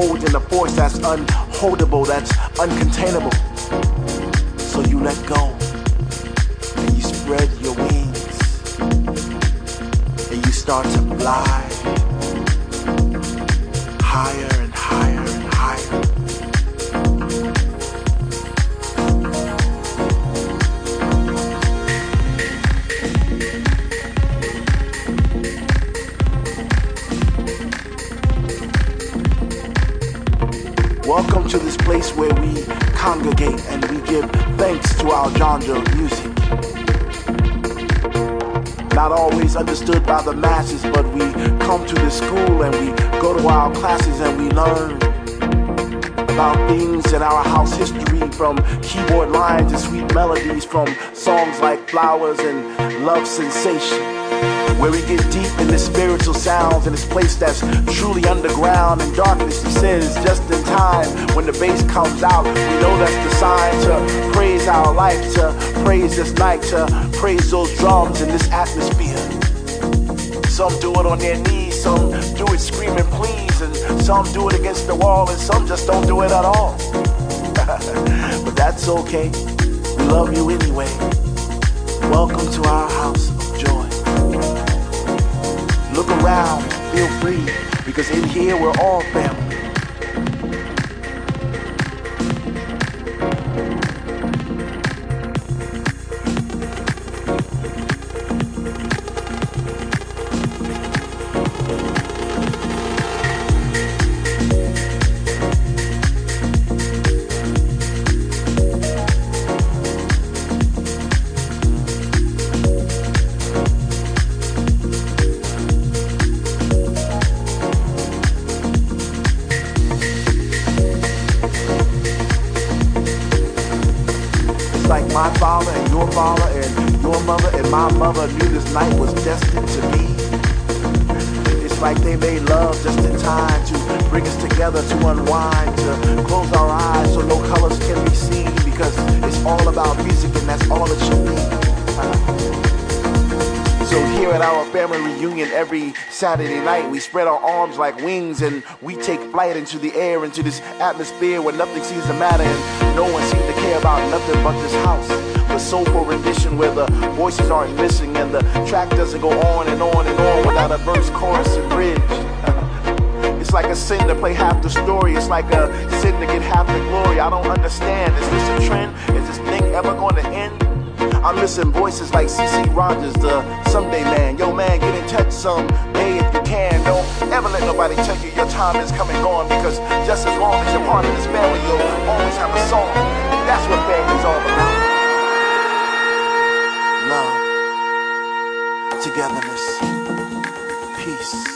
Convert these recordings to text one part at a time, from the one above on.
hold in a force that's unholdable, that's uncontainable. So you let go and you spread your wings and you start to fly higher to this place where we congregate and we give thanks to our genre of music. Not always understood by the masses, but we come to this school and we go to our classes and we learn about things in our house history from keyboard lines and sweet melodies from songs like Flowers and Love Sensation. Where we get deep in the spiritual sounds in this place that's truly underground and darkness descends just in time. When the bass comes out, we know that's the sign to praise our life, to praise this night, to praise those drums in this atmosphere. Some do it on their knees, some do it screaming please, and some do it against the wall, and some just don't do it at all. but that's okay. We love you anyway. Welcome to our house. Look around, feel free, because in here we're all family. Your father and your mother and my mother knew this night was destined to be. It's like they made love just in time to bring us together to unwind, to close our eyes so no colors can be seen because it's all about music and that's all it should be. So here at our family reunion every Saturday night, we spread our arms like wings and we take flight into the air, into this atmosphere where nothing seems to matter and no one seems to care about nothing but this house. The soulful rendition where the voices aren't missing and the track doesn't go on and on and on without a verse, chorus, and bridge. It's like a sin to play half the story. It's like a sin to get half the glory. I don't understand. Is this a trend? Is this thing ever going to end? I'm missing voices like CC Rogers, the Someday Man. Yo, man, get in touch some day if you can. Don't ever let nobody tell you your time is coming gone because just as long as you're part of this family, you'll always have a song. That's what family's all about. Togetherness, peace.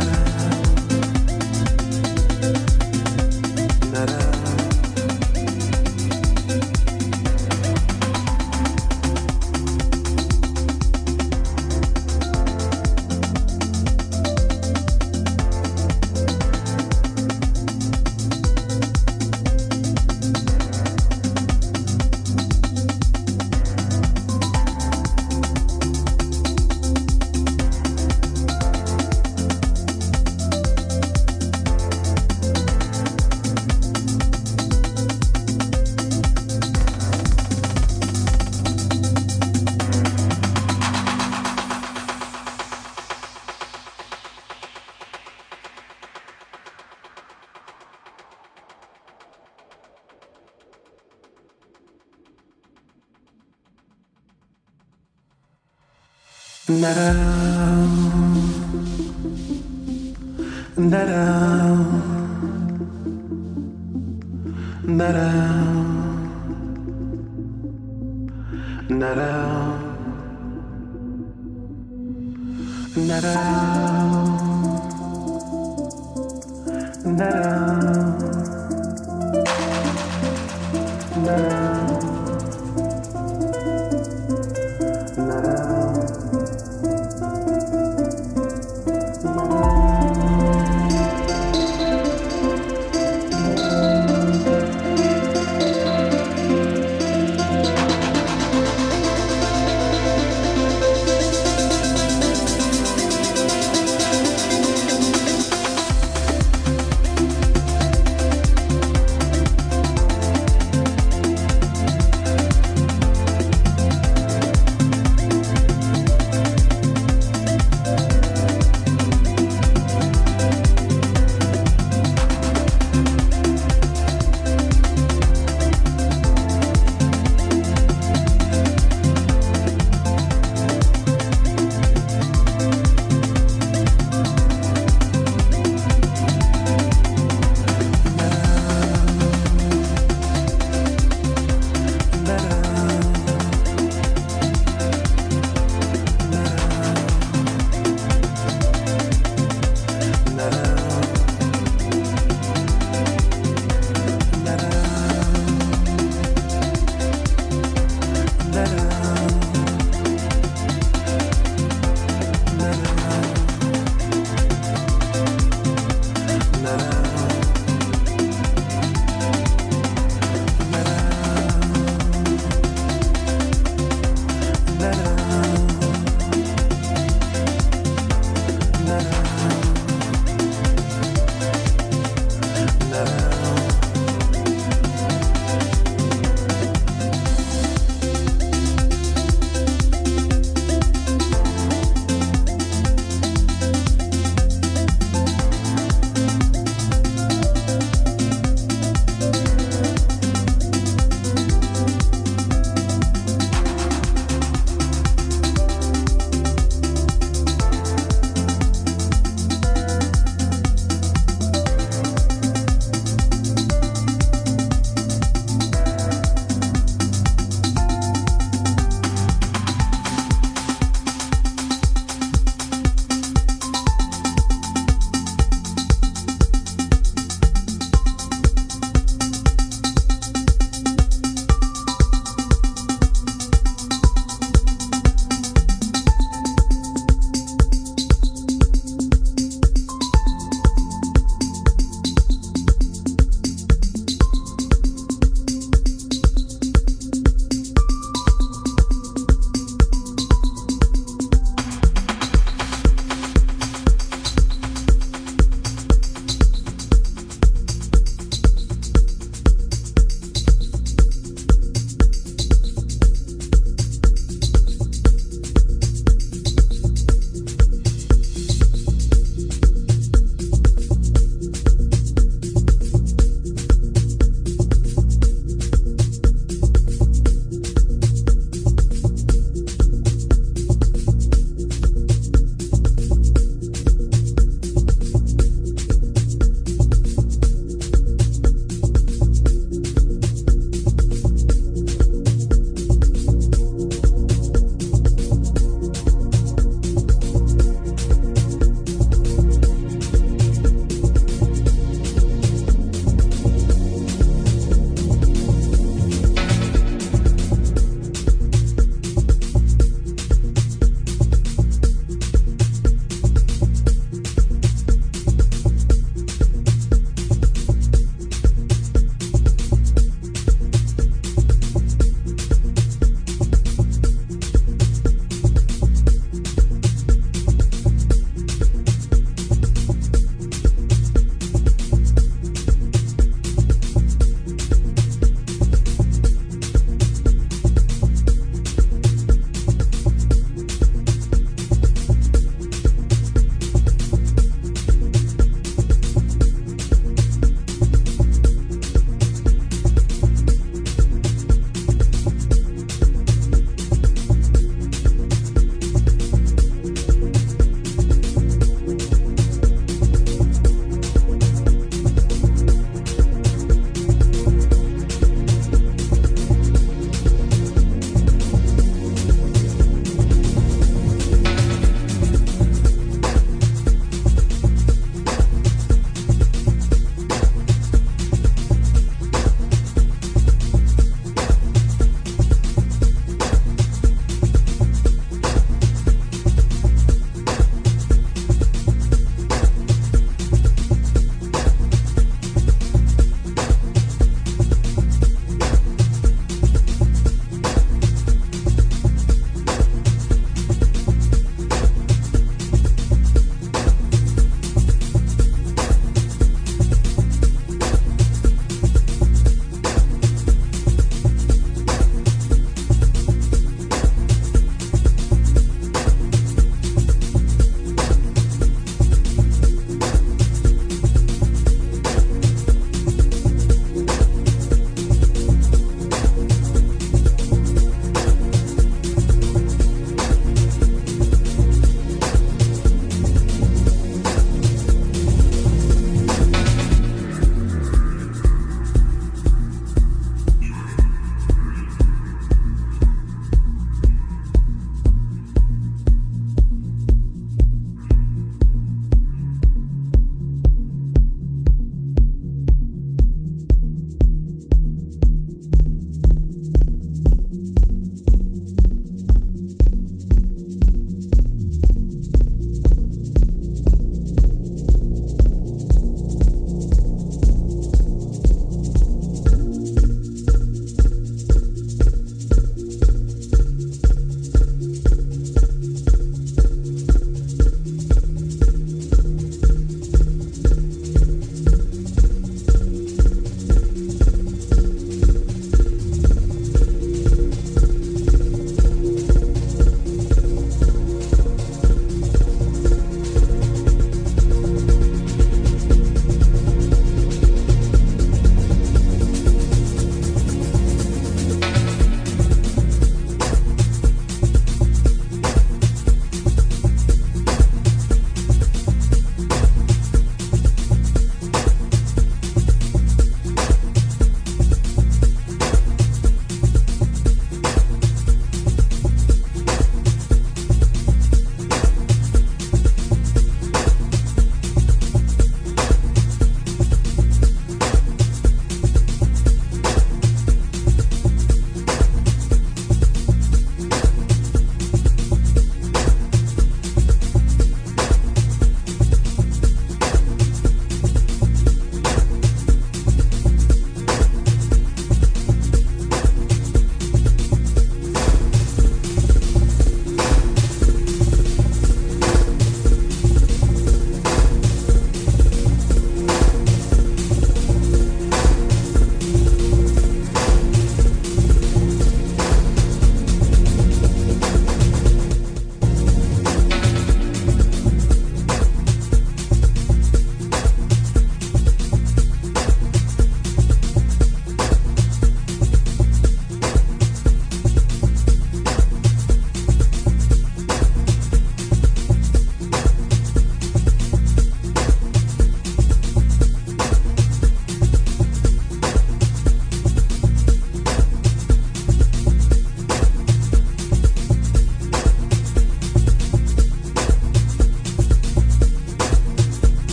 love.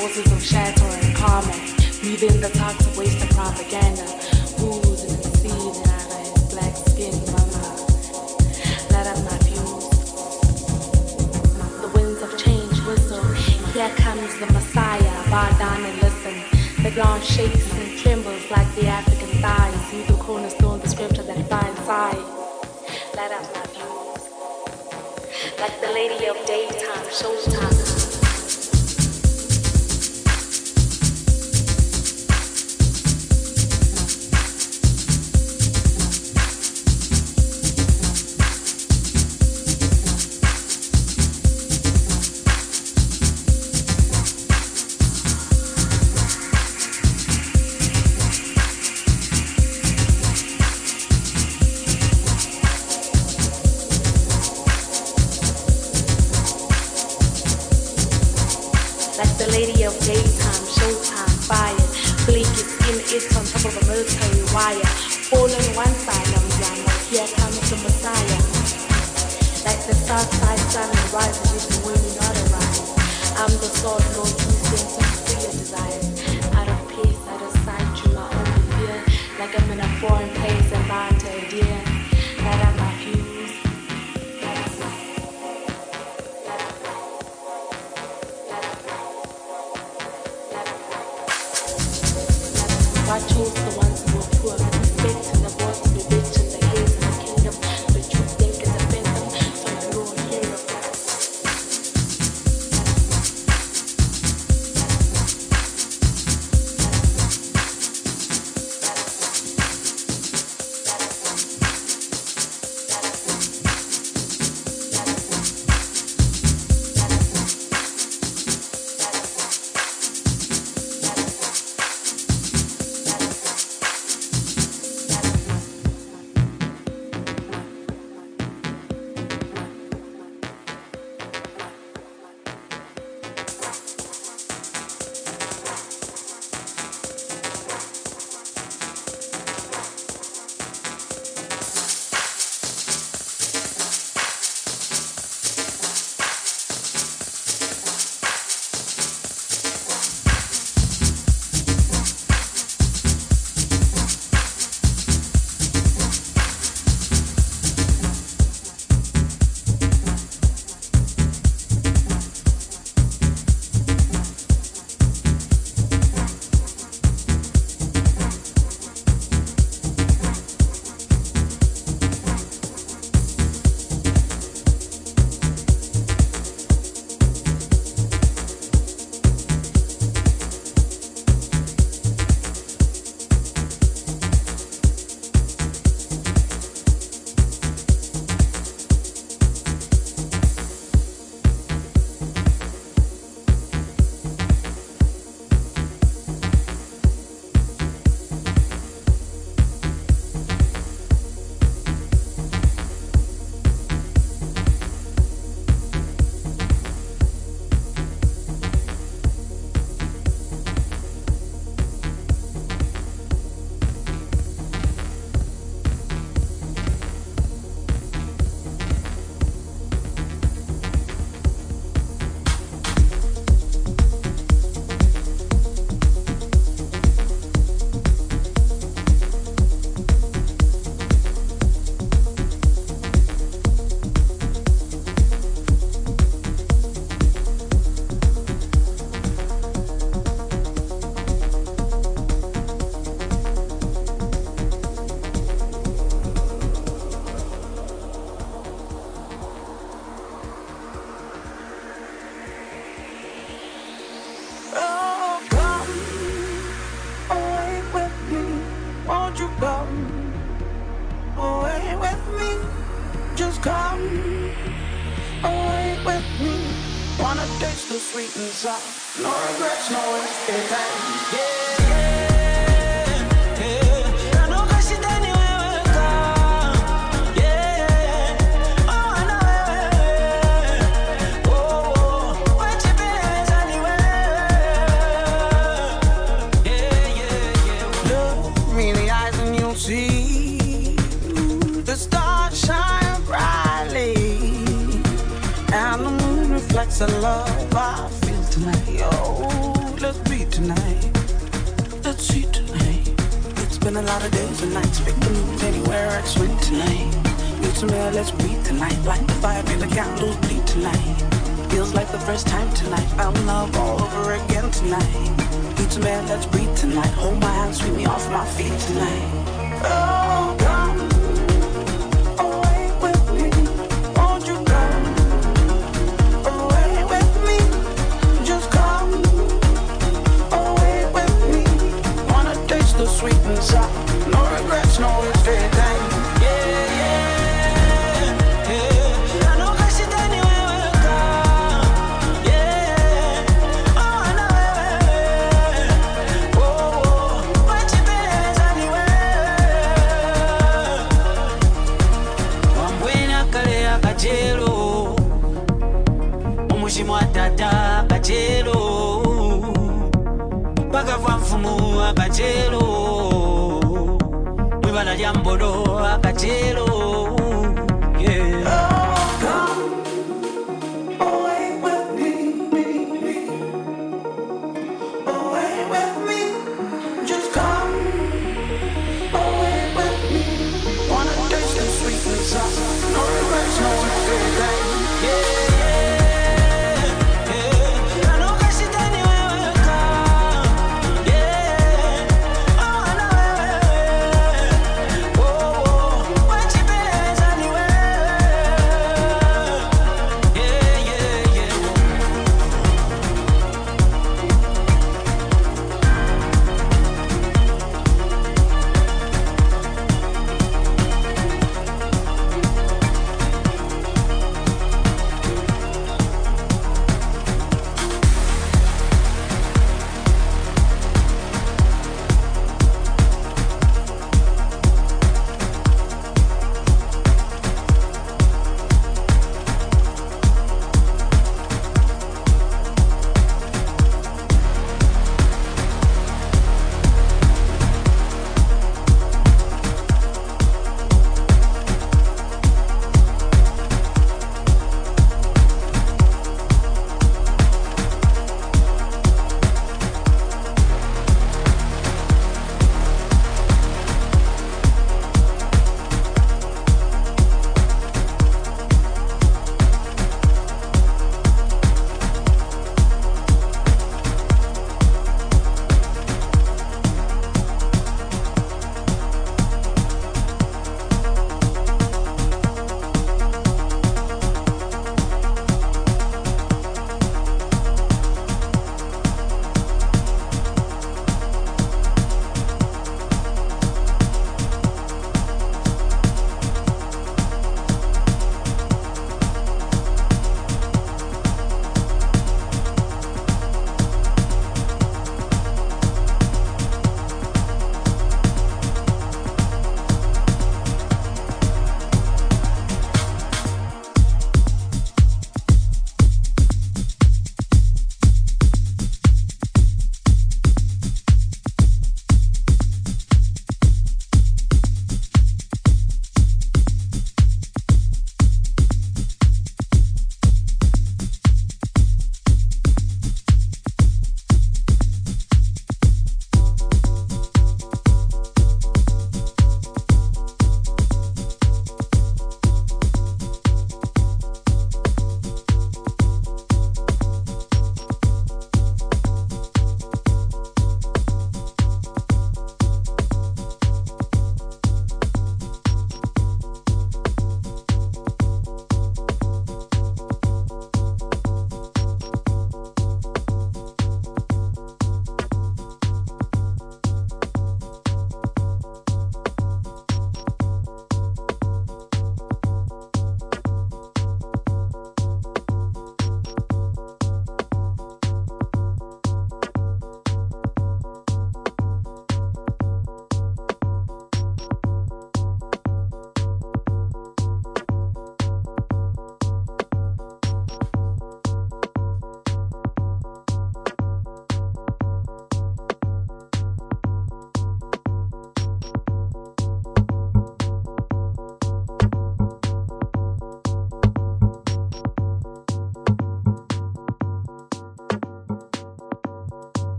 Forces of shatter and karma. Breathing the toxic daytime, showtime, fire. Blink is in, it's on top of a military wire. All on one side, I'm young, like here comes the Messiah. Like the south side sun rises with the wind. The love I feel tonight. Yo, let's be tonight. Let's see tonight. It's been a lot of days and nights. Pick the mood anywhere I swing tonight. Need some air, let's breathe tonight. Light the fire, make the candles bleed tonight. Feels like the first time tonight. Found love all over again tonight. Need some air, let's breathe tonight. Hold my hand, sweep me off my feet tonight. Oh,